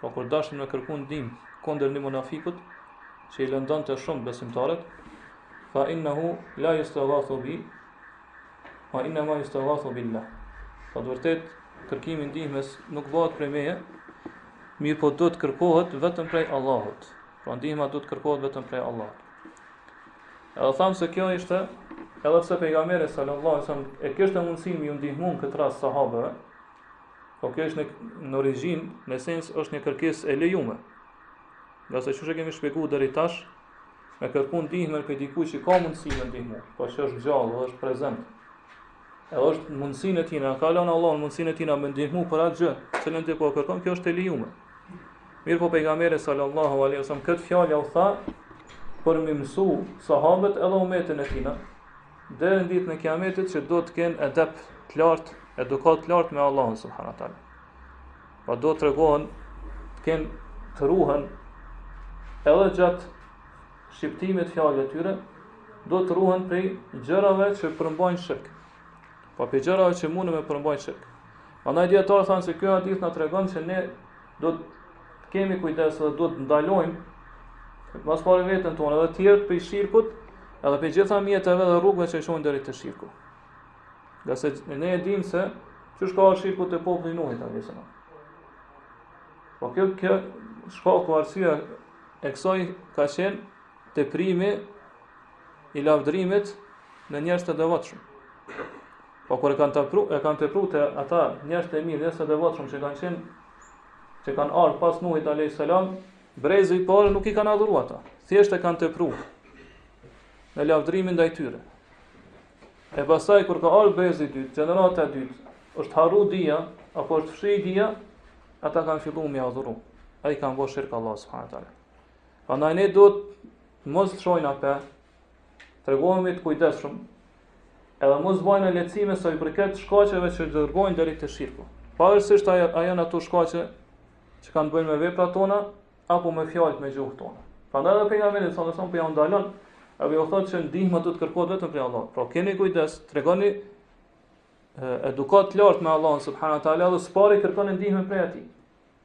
Po kur dashën me kërku ndihmë kundër një munafikut që i lëndonte shumë besimtarët, fa innehu la justegathu bi, fa innema justegathu billah. Pa të vërtetë, kërkimi i ndihmës nuk bëhet prej meje, mirëpo duhet të kërkohet vetëm prej Allahut. Pra ndihma duhet të kërkohet vetëm prej Allahut. Edhe thamë se kjo ishte, edhe pse pejgamberi sallallahu alaihi wasallam e kishte mundësinë me ju ndihmuar këtë rast sahabeve, Po kjo është në, në origin, në sens është një kërkes e lejume. Nga se që kemi shpegu dhe rritash, me kërkun dihme për dikuj që ka mundësi me dihme, po që është gjallë dhe është prezent. E është mundësin e tina, ka lanë Allah në mundësin e tina me dihme për atë gjë, që në të po kërkon, kjo është e lejume. Mirë po pejgamberi sallallahu alaihi wasallam këtë fjalë u tha për më mësu sahabët edhe umetën e tina, Deri në ditën e Kiametit që duhet të kenë edep të lartë, edukatë të lartë me Allahun subhanahu teala. Po duhet të tregohen, të kenë të ruhen edhe gjatë shqiptimit të fjalëve të tyre, duhet të ruhen prej gjërave që përmbajnë shirk. Po prej gjërave që mundën me përmbajt shirk. Andaj dijetarët thonë se ky hadith na tregon se ne duhet të kemi kujdes dhe duhet të ndalojmë më së pari vetën tonë edhe tjerët prej shirkut edhe prej gjitha mjeteve dhe rrugëve që çojnë deri te shirku ngase ne e dimë se që shkaku shirku te populli i Nuhit alejhi selam po kjo, kjo shkaku, arsyeja e kësaj ka qenë teprimi i lavdrimit në njerëz të devotshëm Po kur e kanë tepru, e kanë tepru te ata njerëz të mirë, njerëz të devotshëm që kanë qenë që kanë ardhur pas Nuhit alayhis salam, brezi i parë nuk i kanë adhuruar ata. Thjesht e kanë tepru në lavdrimin ndaj tyre. E pastaj kur ka ardhur brezi i dytë, gjenerata e dytë, është harru dija apo është fshi dija, ata kanë filluar me adhuru. E i kanë bërë shirk Allah subhanahu wa taala. Prandaj ne duhet mos shojna pe Tregohemi të kujdesshëm edhe mos bëjmë lëshime sa i përket shkaqeve që dërgojnë deri te shirku. Pavarësisht ajo ajo ato shkaqe që kanë të bëjnë me veprat tona apo me fjalët me gjuhën tonë. Prandaj edhe pejgamberi sa më son po ja ndalon, apo ju thotë se ndihma duhet të kërkohet vetëm prej Allahut. Pra keni kujdes, tregoni edukatë të lartë me Allahun subhanahu wa taala dhe së pari kërkoni ndihmë prej atij.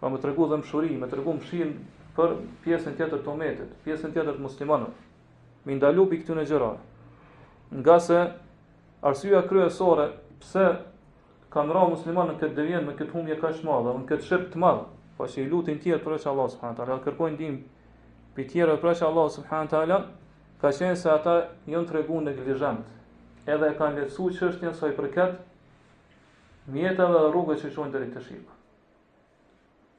Pra me tregu dhembshuri, me tregu mëshirë për pjesën tjetër të umetit, pjesën tjetër të muslimanëve. Me i ndalu prej këtyre gjërave. Ngase arsyeja kryesore pse kanë ra muslimanët në këtë devijim, në këtë humbje kaq të madhe, në këtë shirk të madh, po që i lutin tjerët përveç Allah subhanahu taala, kërkojnë ndihmë prej tjerëve përveç Allah subhanahu taala, ka qenë se ata janë tregu neglizhentë. Edhe e kanë lehtësuar çështjen sa i përket mjeteve dhe rrugëve që çojnë deri te shirku.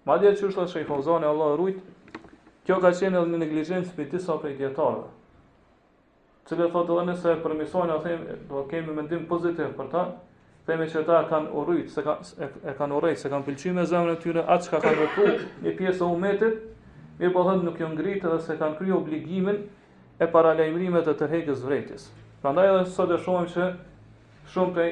Madje thotë Shejh Feuzani Allahu e rujt, kjo ka qenë edhe një neglizhencë për disa prej dietarëve. Të cilët thotë edhe nëse e përmirësojnë, a them, do kemi mendim pozitiv për ta, themi që ata e kanë urrejt, se ka, e, e kanë urrejt, s'e kanë pëlqy me zemrën e tyre, atë çka kanë vepru, një pjesë e umetit, mirëpo thotë nuk janë ngritë dhe s'e kanë kry obligimin e paralajmërimit e tërheqjes vërejtjes. Prandaj edhe sot e shohim që shumë prej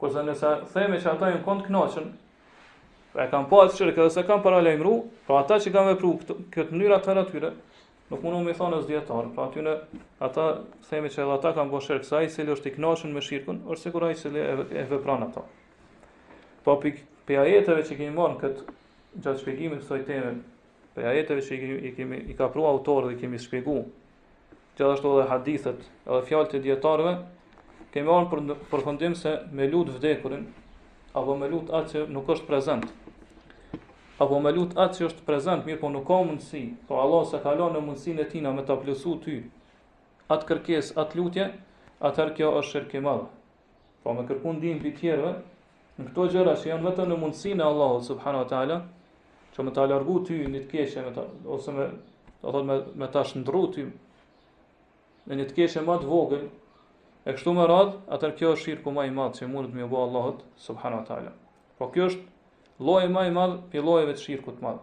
Kurse nëse themi që ata janë kon të kënaqun, pra e kanë pa atë shirk edhe s'i kanë paralajmëru, pra ata që kanë vepru këtë, këtë mënyrë atëherë atyre, nuk mundim me u thonë as dietar, pra aty në ata themi që edhe ata kanë bërë shirk se ai i cili është i kënaqun me shirkun, është sikur ai i cili e, e vepron ato. Po pikë pe ajeteve që kemi marrë këtë gjatë shpjegimit të kësaj teme, pe ajeteve që i kemi i kemi i ka pru autori dhe kemi shpjeguar Gjithashtu edhe hadithet, edhe fjalët e dietarëve kemi marrë për përfundim se me lut vdekurin apo me lut atë që nuk është prezent. Apo me lut atë që është prezent, mirëpo nuk ka mundësi, po Allahu s'e ka lënë në mundësinë e tina me ta plotësu ty atë kërkesë, atë lutje, atëherë kjo është shirk i madh. Po me kërku ndihmë pe tjerëve, në këto gjëra që janë vetëm në mundësinë e Allahut subhanu wa ta'ala, që me ta largu ty një të keqe, me ta, ose me, do thotë, me, me ta shndërru ty, në një të keqe ma të vogël, e kështu me radhë, atër kjo është shirku ma i madh që mundet me ju bo Allahut subhanu wa ta'ala. Po kjo është lloji ma i madh, pe llojeve të shirkut të madh.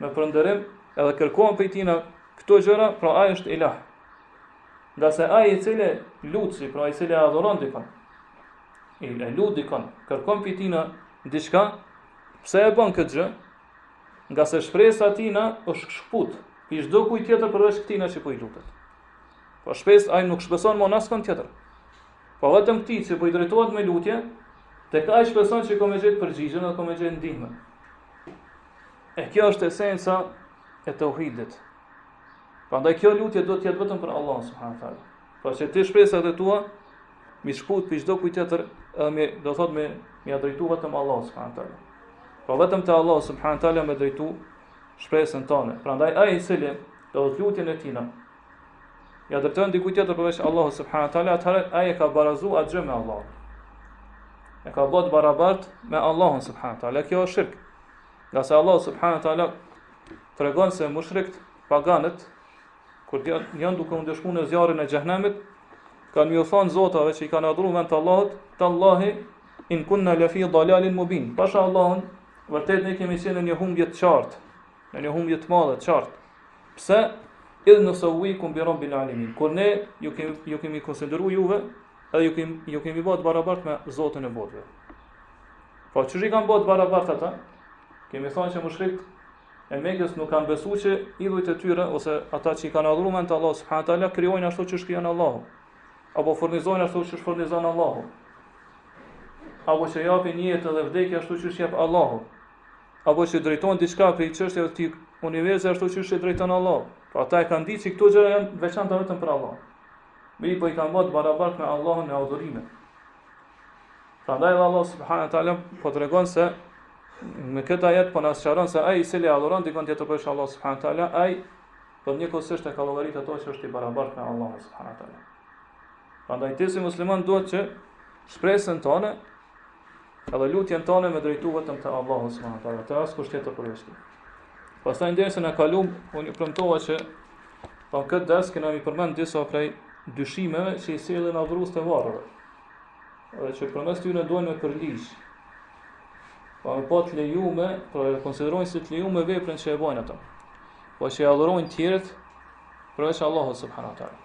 me përnderim edhe kërkohen pe tina këto gjëra, pra ai është ilah. Ngase ai i cili lutësi, pra ai i cili e adhuron dikon, i e lut dikon, kërkon pe tina diçka, pse e bën këtë gjë? Ngase shpresa e tina është shkput, pe çdokujt tjetër përveç këtina që po i lutet. Po shpres, ai nuk shpreson më n'askon tjetër. Po vetëm këti që po i drejtohet me lutje, tek ai shpreson që ai ka me gjetë përgjigjen dhe ka me gjetë ndihmë. E kjo është esenca e teuhidit. Prandaj kjo lutje duhet të jetë vetëm për Allahun, subhanehu teala. Pra që ti shpresat e tua, m'i shkput pe çdokujt tjetër, edhe m'i, do thotë me, m'ia drejtu vetëm Allahut, subhanehu teala. Pra vetëm te Allahu, subhanehu teala, me drejtu shpresën tane. Prandaj ai i cili, do thotë lutjen e tina, Ja drejton dikujt tjetër përveç Allahut subhanahu wa taala, atëherë ai e ka barazu atë gjë me Allahun. E ka bërë të barabartë me Allahun subhanahu wa taala. Kjo është shirk. Ngase Allahu subhanahu wa taala tregon se mushrikët paganët kur janë duke u ndëshkuar në zjarrin e xhehenemit, kanë me u thon zotave që i kanë adhuruar në vend të Allahut, tallahi in kunna la fi dalalin mubin. Pasha Allahun, vërtet ne kemi qenë në një humbje të qartë. Në një humbje të madhe, të qartë. Pse? Idh nusawwikum bi rabbil alamin. Kur ne ju kemi, ju kemi konsideru juve, edhe ju kemi, ju kemi bo të barabart me Zotin e botëve. Po, qysh i kanë bo të barabart ata? Kemi thonë që mushrikët e Mekës nuk kanë besu që idhujt e tyre, ose ata që i kanë adhru me Allahun, subhanehu teala, krijojnë ashtu qysh krijon Allahu. Apo furnizojnë ashtu qysh furnizon Allahu. Apo që japin jetë dhe vdekje ashtu qysh jep Allahu. apo që drejton diçka prej çështjeve të universit ashtu siç e drejton Allahu. Pra ata e kanë ditë se këto gjëra janë veçanta vetëm për Allah. Mirëpo i kanë bërë barabart me Allahun në adhurime. Prandaj edhe Allah subhanahu teala po tregon se me këtë ajet po na sqaron se ai i cili adhuron dikon tjetër përveç Allahut subhanahu teala, ai po njëkohësisht e ka llogarit ato që është i barabart me Allahun subhanahu teala. Prandaj ti si musliman duhet që shpresën tonë Edhe lutjen tonë me drejtu vetëm te Allahu subhanahu wa taala, te askush tjetër përveç tij. Pastaj në dersin e kalum, unë premtova që po këtë ders kemi mi përmend disa prej dyshimeve që i sjellin adhuruesit e varreve. Edhe që përmes tyre duhen me përligj. Pra me pa të lejume, pra e konsiderojnë si të lejume veprën që e bojnë ata. Po që i adhurojnë tjerët, përveç Allahut subhanahu wa taala.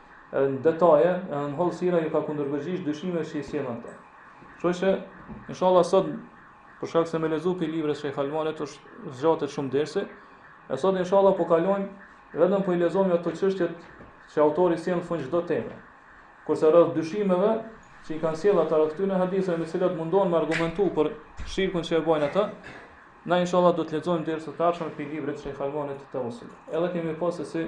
në detaje, edhe në hollësira ju ka kundërpërgjigj dyshimeve që i sjellën këta. Kështu që inshallah sot për shkak se me lexu pe librat e Sheikh Albanit është zgjatet shumë dersi, e sot inshallah po kalojmë vetëm po i lexojmë ato çështjet që autori sjell në fund çdo teme. Kurse rreth dyshimeve që i kanë sjell ata rreth këtyre haditheve me të cilat mundohen me argumentu për shirkun që e bojnë ata, na inshallah do të lexojmë dersin e ardhshëm pe librat e Sheikh Albanit et-Tawassul. Edhe kemi pa se si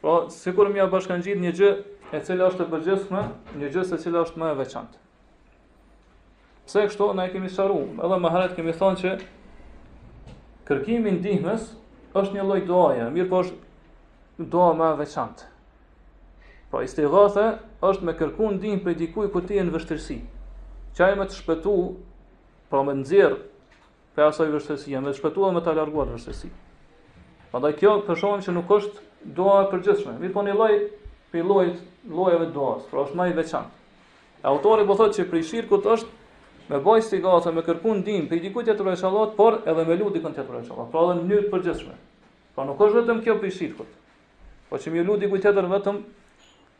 Po, sikur me ia bashkangjit një gjë e cila është e përgjithshme, një gjë se cila është më e veçantë. Pse kështu ne kemi sqaru, edhe më herët kemi thënë që kërkimi i ndihmës është një lloj duaje, mirëpo është dua më e veçantë. Po istighatha është me kërku ndihmë prej dikujt kur ti je në vështirësi. Që ai me të shpëtu, po me të nxjerr Prej asaj vështirësie, me të shpëtuar me ta larguar vështirësinë. Prandaj kjo po shohim që nuk është dua e përgjithshme. Mirëpo një lloj prej llojit, llojeve të duas, pra është më i veçantë. Autori po thotë që prej shirkut është me bo istigatha, me kërku ndihmë, prej dikujt tjetër veç Allahut, por edhe me lut dikën tjetër veç Allahut, pra edhe në mënyrë të përgjithshme. Pra nuk është vetëm kjo prej shirkut, po që me iu lut dikujt tjetër vetëm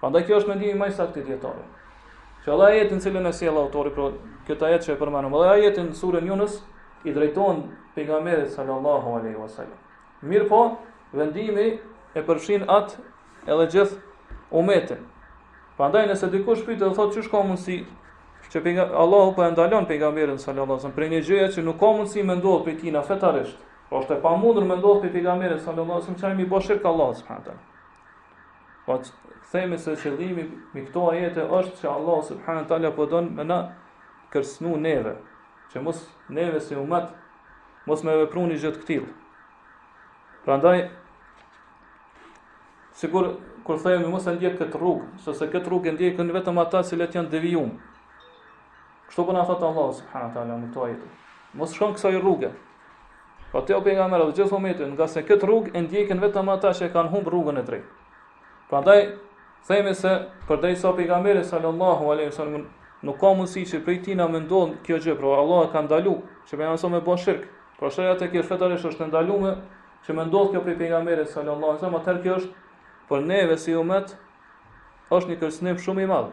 Prandaj kjo është mendimi më i saktë i dijetarëve. Që Allahu ajetin në cilën e sjell autori për këtë ajet që e përmendëm. Allahu këtu në surën Yunus i drejton pejgamberit sallallahu alaihi wasallam. Mirëpo, vendimi e përfshin atë edhe gjithë umetin. Prandaj nëse dikush pyet dhe thotë çish ka mundsi që pejga, Allahu po e ndalon pejgamberin sallallahu alaihi wasallam për një gjë që nuk ka mundsi më ndodh prej tina fetarisht. Pra është e pamundur me ndodh prej pejgamberit sallallahu alaihi wasallam që ai me i bo shirk Allahut subhanahu Po themi se qëllimi me këto ajete është që Allah subhanahu wa taala po don me na kërcënu neve, që mos neve si umat mos me vepru një gjë të këtillë. Prandaj sigur kur themi mos e ndjek këtë rrugë, sepse këtë rrugë e ndjekin vetëm ata të cilët janë devijuar. Kështu po na thot Allahu subhanahu wa taala në këtë ajet. Mos shko kësaj rruge. Po ti o pejgamber, dhe gjithë umetin, ngase këtë rrugë e ndjekin vetëm ata që kanë humb rrugën e drejtë. Prandaj themi se përderisa pejgamberi sallallahu alaihi wasallam nuk ka mundësi që prej tina me ndodh kjo gjë, pra Allah e ka ndalu, që me thënë me bo shirk. Pra sheriatikisht fetarisht është ndaluar që me ndodh kjo prej pejgamberit sallallahu alaihi wasallam, atëherë kjo është për neve si umet është një kërcënim shumë i madh.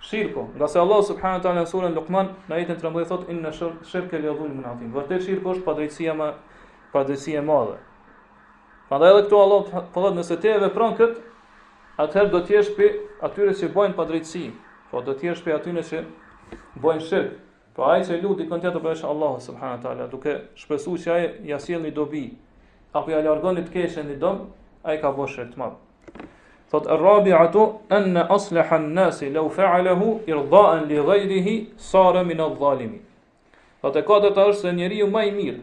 shirku, ngase Allah subhanahu wa taala në surën Luqman në ajetin 13 thotë inna shirka la dhulmun adhim. Vërtet shirku është padrejtësia më padrejtësia e madhe. Prandaj edhe këtu Allah po thotë nëse ti e vepron kët, atëherë do të jesh pi atyre që bëjnë padrejtësi, po do të jesh pi atyre që bëjnë shirk. Po ai që lut dikon tjetër pos Allahut subhanahu wa taala, duke shpresuar se ai ia sjell një dobi, apo ia largon një të keqe, një dom, ai ka bërë shirk të madh. Thot ar-rabi'atu anna aslaha an-nas law fa'alahu irda'an li ghayrihi sara min adh-dhalimin. Thot e katërta është se njeriu më i mirë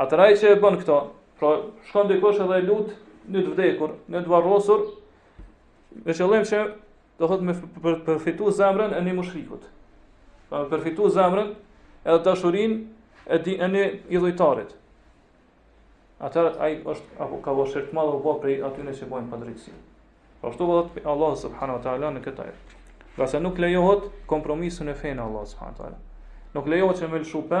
Atëherë ai që e bën këto, pra shkon dikush edhe e lut një të vdekur, një të varrosur, me qëllim që do thot me përfitu zemrën e një mushrikut. Pra me përfitu zemrën edhe dashurin e, di, e një idhujtarit. Atëherë ai është, apo ka bërë shirk të madh, apo prej atyne që bojnë padrejtësi. Pra kështu thotë pra Allah subhanahu wa ta'ala në këtë ajet. Pra se nuk lejohet kompromisu në fenë e Allahut subhanahu wa ta'ala. Nuk lejohet që me lëshu pe,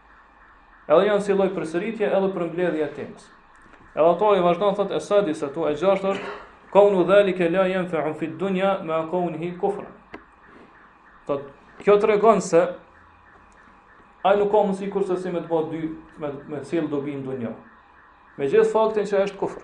Edhe janë si lloj përsëritje edhe përmbledhje e temës. Edhe autori vazhdon thotë Es-sadisetu e gjashtë është kaunu dhalike la jenfeu fid dunja mea kaunihi kufran. Thot, kjo tregon se ai nuk ka munsi kursesi me të bo dobi, me sjell dobi në dunja. Megjithë faktin që është kufër.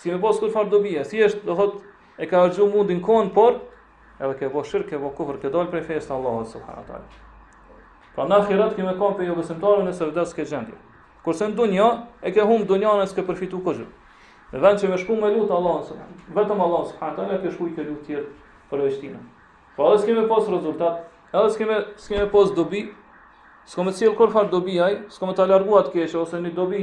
Si me bosh kurfarë dobia, si është, do thot, e ka argju mundin konë, por, edhe ke bo shirk, ke bo kufër, ke dalë prej fesë të Allahut, subhanahu taala. Pra në ahiret kemi kam për jo besimtarin nëse vdes ke gjendje. Kurse në dunja, e ke humë dunja në s'ke përfitu kurgjë. Në vend që me shku me lutë Allah, vetëm Allah, subhanahu taala, e ke shku i ke lutë tjerë për e ishtina. Pra edhe s'ke me pas rezultat, edhe s'ke me, s'ke me pas dobi, s'ka me t'sjellë kurfarë dobi aj, s'ka me ta largu atë keqe, ose një dobi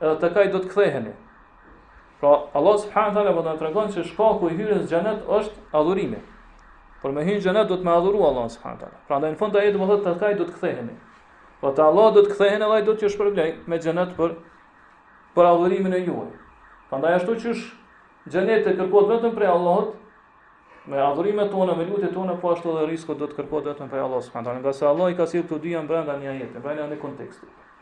edhe tek ai do të ktheheni. Pra, Allah subhanahu taala po na tregon se shkaku i hyrjes në xhenet është adhurimi. Por me hyrë në xhenet duhet me adhuru Allah subhanahu taala. Prandaj në fund ai do të thotë tek ai do të ktheheni. Po te Allah do të ktheheni dhe ai do të ju shpërblej me xhenet për për adhurimin e juaj. Prandaj ashtu që është xheneti kërkohet vetëm prej Allahut, me adhurimet tona, me lutjet tona, po ashtu edhe rizku duhet kërkohet vetëm prej Allahut subhanahu taala. Ngase Allah i ka sjellë këto dyja brenda një ajeti, brenda një konteksti.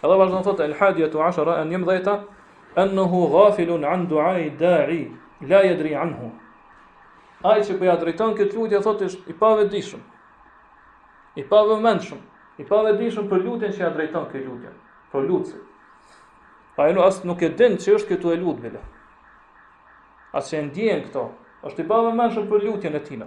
Edhe vazhdon thotë el hadiyatu ashara an yamdhayta annahu ghafilun an du'ai da'i la yadri anhu. Ai që po ja drejton këtë lutje thotë është i pavetëdijshëm. I pavëmendshëm, i pavetëdijshëm për lutjen që ja drejton këtë lutje, për lutje. Pa e as nuk e din që është ky tu e lutë bile. As që e ndjen këto, është i pavëmendshëm për lutjen e tina.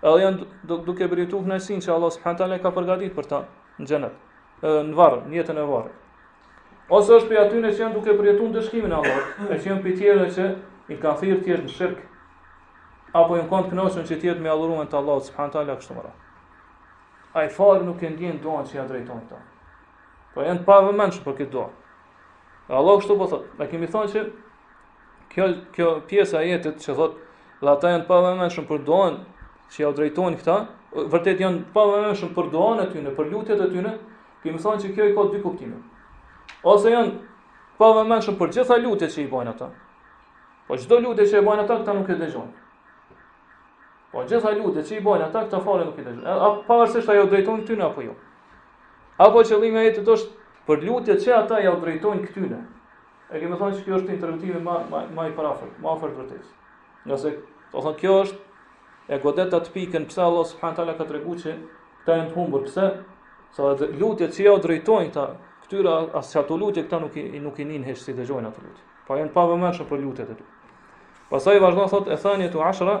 Edhe janë duke duke përjetu kënaqësin që Allah subhanahu taala ka përgatitur për ta në xhenet, në varr, në jetën e varrit. Ose është prej atyne që janë duke përjetu ndëshkimin e Allah, e që janë prej atyne që i kanë thirrë tjerët në shirk, apo janë kanë të kënaqun që tjerët me adhuru në vend të Allah, subhanahu taala kështu me radhë. Ai fare nuk e ndjen duan që ja drejton këta. Po janë pavëmendshëm për këtë dua. Allah kështu po thotë, ne kemi thënë që Kjo kjo pjesa e ajetit që thot, dhe ata janë pavëmendshëm për duan që ja drejtojnë këta, vërtet janë pavëmendshëm për duan e tyne, për lutjet e tyne, kemi thënë që kjo i ka dy kuptime. Ose janë pavëmendshëm për gjitha lutjet që i bajnë ata. Po çdo lutje që i bajnë ata këta nuk e dëgjojnë. Po gjitha lutjet që i bajnë ata këta fare nuk i dëgjojnë. A pavarësisht a jau drejtojnë këtyne apo jo. Apo qëllimi i ajetit është për lutjet që ata ja drejtojnë këtyne. E kemi thënë se kjo është interpretimi më më më i parafort, më afër vërtetës. Ngase, do thotë kjo është e godet atë pikën pse Allah subhanahu taala ka treguar se këta janë të humbur pse? Se as, lutjet që jau drejtojnë ata këtyre as qato lutje këta nuk i nuk i nin hiç s'i dëgjojnë ato lutje. Po janë pavëmendshëm për lutjet e tyre. Pastaj vazhdon thotë eth-thanijetu ashra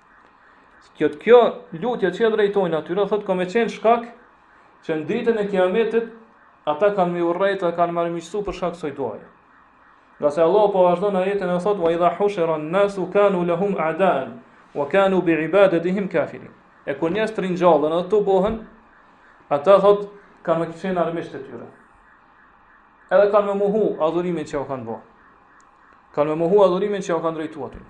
Kjo kjo lutje që drejtojnë atyne, do thotë ka me qenë shkak që në ditën e kiametit ata kanë me urrejt dhe kanë me armiqësu për shkak kësaj duaje. Ngase Allah po vazhdon ajetin e thotë, wa idha hushira nasu kanu lahum a'daan, wa kanu bi ibadetihim kafirin. E kur njerëzit të ringjallen dhe tubohen, ata thotë kanë me qenë armiq të tyre. Edhe kanë me mohu adhurimin që ua kanë bo. Kanë me mohu adhurimin që ua kanë drejtu atyre.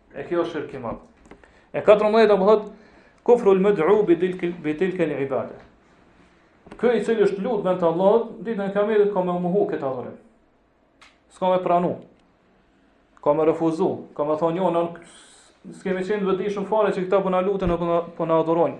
E kjo është shirk i madh. E 14 do thotë kufrul med'u bi tilka bi tilka al ibada. Ky i cili është lut në vend të Allahut, ditën e kiametit ka me mohu këtë adhurim. S'ka me pranu. Ka me refuzu, ka me thonë jo, na s'kemi qenë vetëdijshëm fare që këta po na lutin apo po na adhurojnë.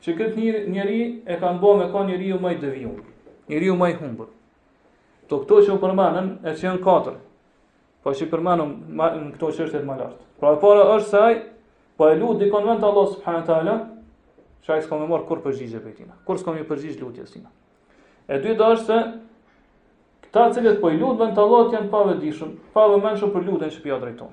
Që këtë njeri e kanë bo me kanë njeriu ma i devijum, njeriu ma i humbur. Te këto që u përmendën, e që janë katër, po që i përmendëm në këto çështjet ma lart. Pra e para është se ai, po e lut dikon në vend Allahut subhanahu teala, që ai s'ka me marrë kurrë përgjigje prej tina, kurrë s'ka me iu përgjigj lutjes tina. E dyta është se, këta të cilët po i lut në vend Allahut janë pavetëdijshëm, pavëmendshëm për lutjen që po ia drejton.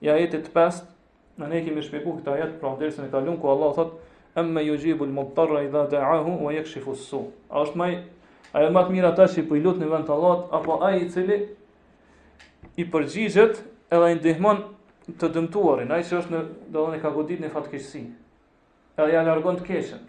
I ajetit të pestë, ne e kemi shpjegu këtë ajet, pra në dersin e kalun, ku Allah thot, emmen juxhibul mudtarra idha deahu, ue jekshifu su. A është ma, a janë ma të mirë ata që po i lut në vend të Allahut, apo ai cili i përgjigjet edhe i ndihmon të dëmtuarin, ai që është në, që e ka godit një fatkeqësi, edhe ia largon të keqen.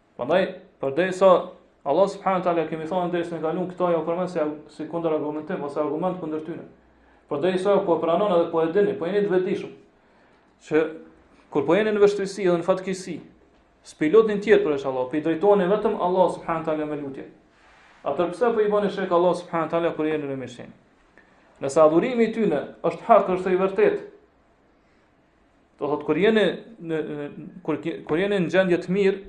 Prandaj, përderisa Allah subhanahu taala kemi thënë në dersin e kalun këtë ajet e përmend si kundërargumentim ose argument kundër tyre. Përderisa po pranoni edhe po e dini, po jeni të vetëdijshëm që kur po jeni në vështirësi dhe në fatkeqësi, s'po i lutni tjetër përveç Allahut, po i drejtoheni vetëm Allah subhanahu taala me lutje. Atëherë pse po i bani shirk Allah subhanahu taala kur jeni në mirësi. Nëse adhurimi i tyre është hak, është i vërtetë, Do thot kur jeni në kur kur jeni në gjendje të mirë,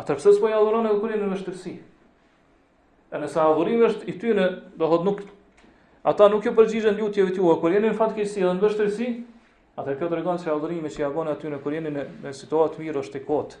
atëherë pse s'po i adhuroni edhe kur jeni në vështirësi? E nëse adhurimi është i tyre, do thot nuk ata nuk ju përgjigjen lutjeve tuaja kur jeni në fatkeqësi dhe në vështirësi, atëherë kjo tregon se adhurimi që ia boni atyne kur jeni në, në situatë të mirë është i kotë,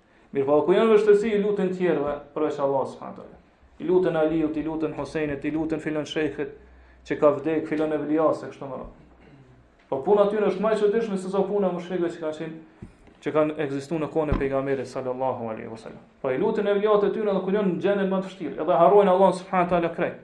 Mirëpo, kur janë në vështirësi, i luten tjerëve, përveç Allahut subhanahu teala. I luten Aliut, i luten Husejnit, i luten filan shejhut, që ka vdek, filan evliasë e kështu me radhë. Po puna tyre është më e çuditshme se sa puna e mushrikëve që kanë qenë që kanë ekzistuar në kohën e pejgamberit sallallahu alaihi wasallam. Po i lutin evliatë e tyre dhe kur janë në gjendje më të vështirë, edhe harrojnë Allahun subhanahu teala krejt.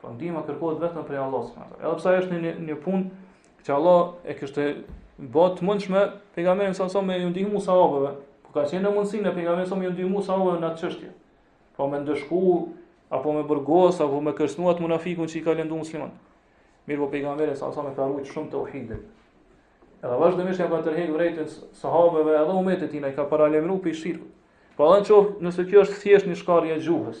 Po ndihma kërkohet vetëm prej Allahut subhanahu wa taala. Edhe pse ajo është një, një punë që Allah e kishte bo të mundshme pejgamberit s.a.s. me ju ndihmu sahabeve. Po ka qenë në mundësinë e pejgamberit s.a.s. me ju ndihmu sahabeve në atë çështje. Po me ndëshku apo me burgos apo me kërcënu at munafikun që i ka lëndu muslimant. Mirëpo pejgamberi s.a.s. e ka rujt shumë teuhidin. Edhe vazhdimisht ja ka tërhek vrejtjen sahabeve edhe umetit tina i ka paralajmru prej shirkut. Po edhe në qoftë nëse kjo është thjesht një shkarje e gjuhës.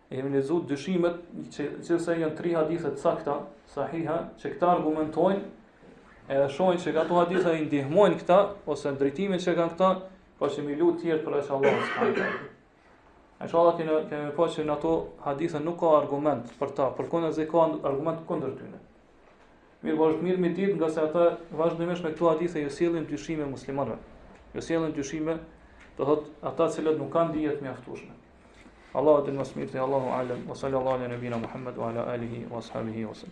E i kemi lexu dyshimet që që se janë tri hadithe të sakta, sahiha, që këta argumentojnë, edhe thojnë që këto hadithe i ndihmojnë këta, ose në drejtimin që kanë këta, po që m'i lutë tjerët përveç Allahut subhanehu teala. E inshallah kemi, me pa që në ato hadithe nuk ka argument për ta, përkundrazi ka argument kundër tyne. Mirëpo është mirë m'i ditë ngase ata vazhdimisht me këto hadithe ju sjellin dyshime muslimanëve. Ju sjellin dyshime, do thot ata që nuk kanë dije t'mjaftueshme. الله أدن واسميرتي الله أعلم وصلى الله على نبينا محمد وعلى آله وأصحابه وسلم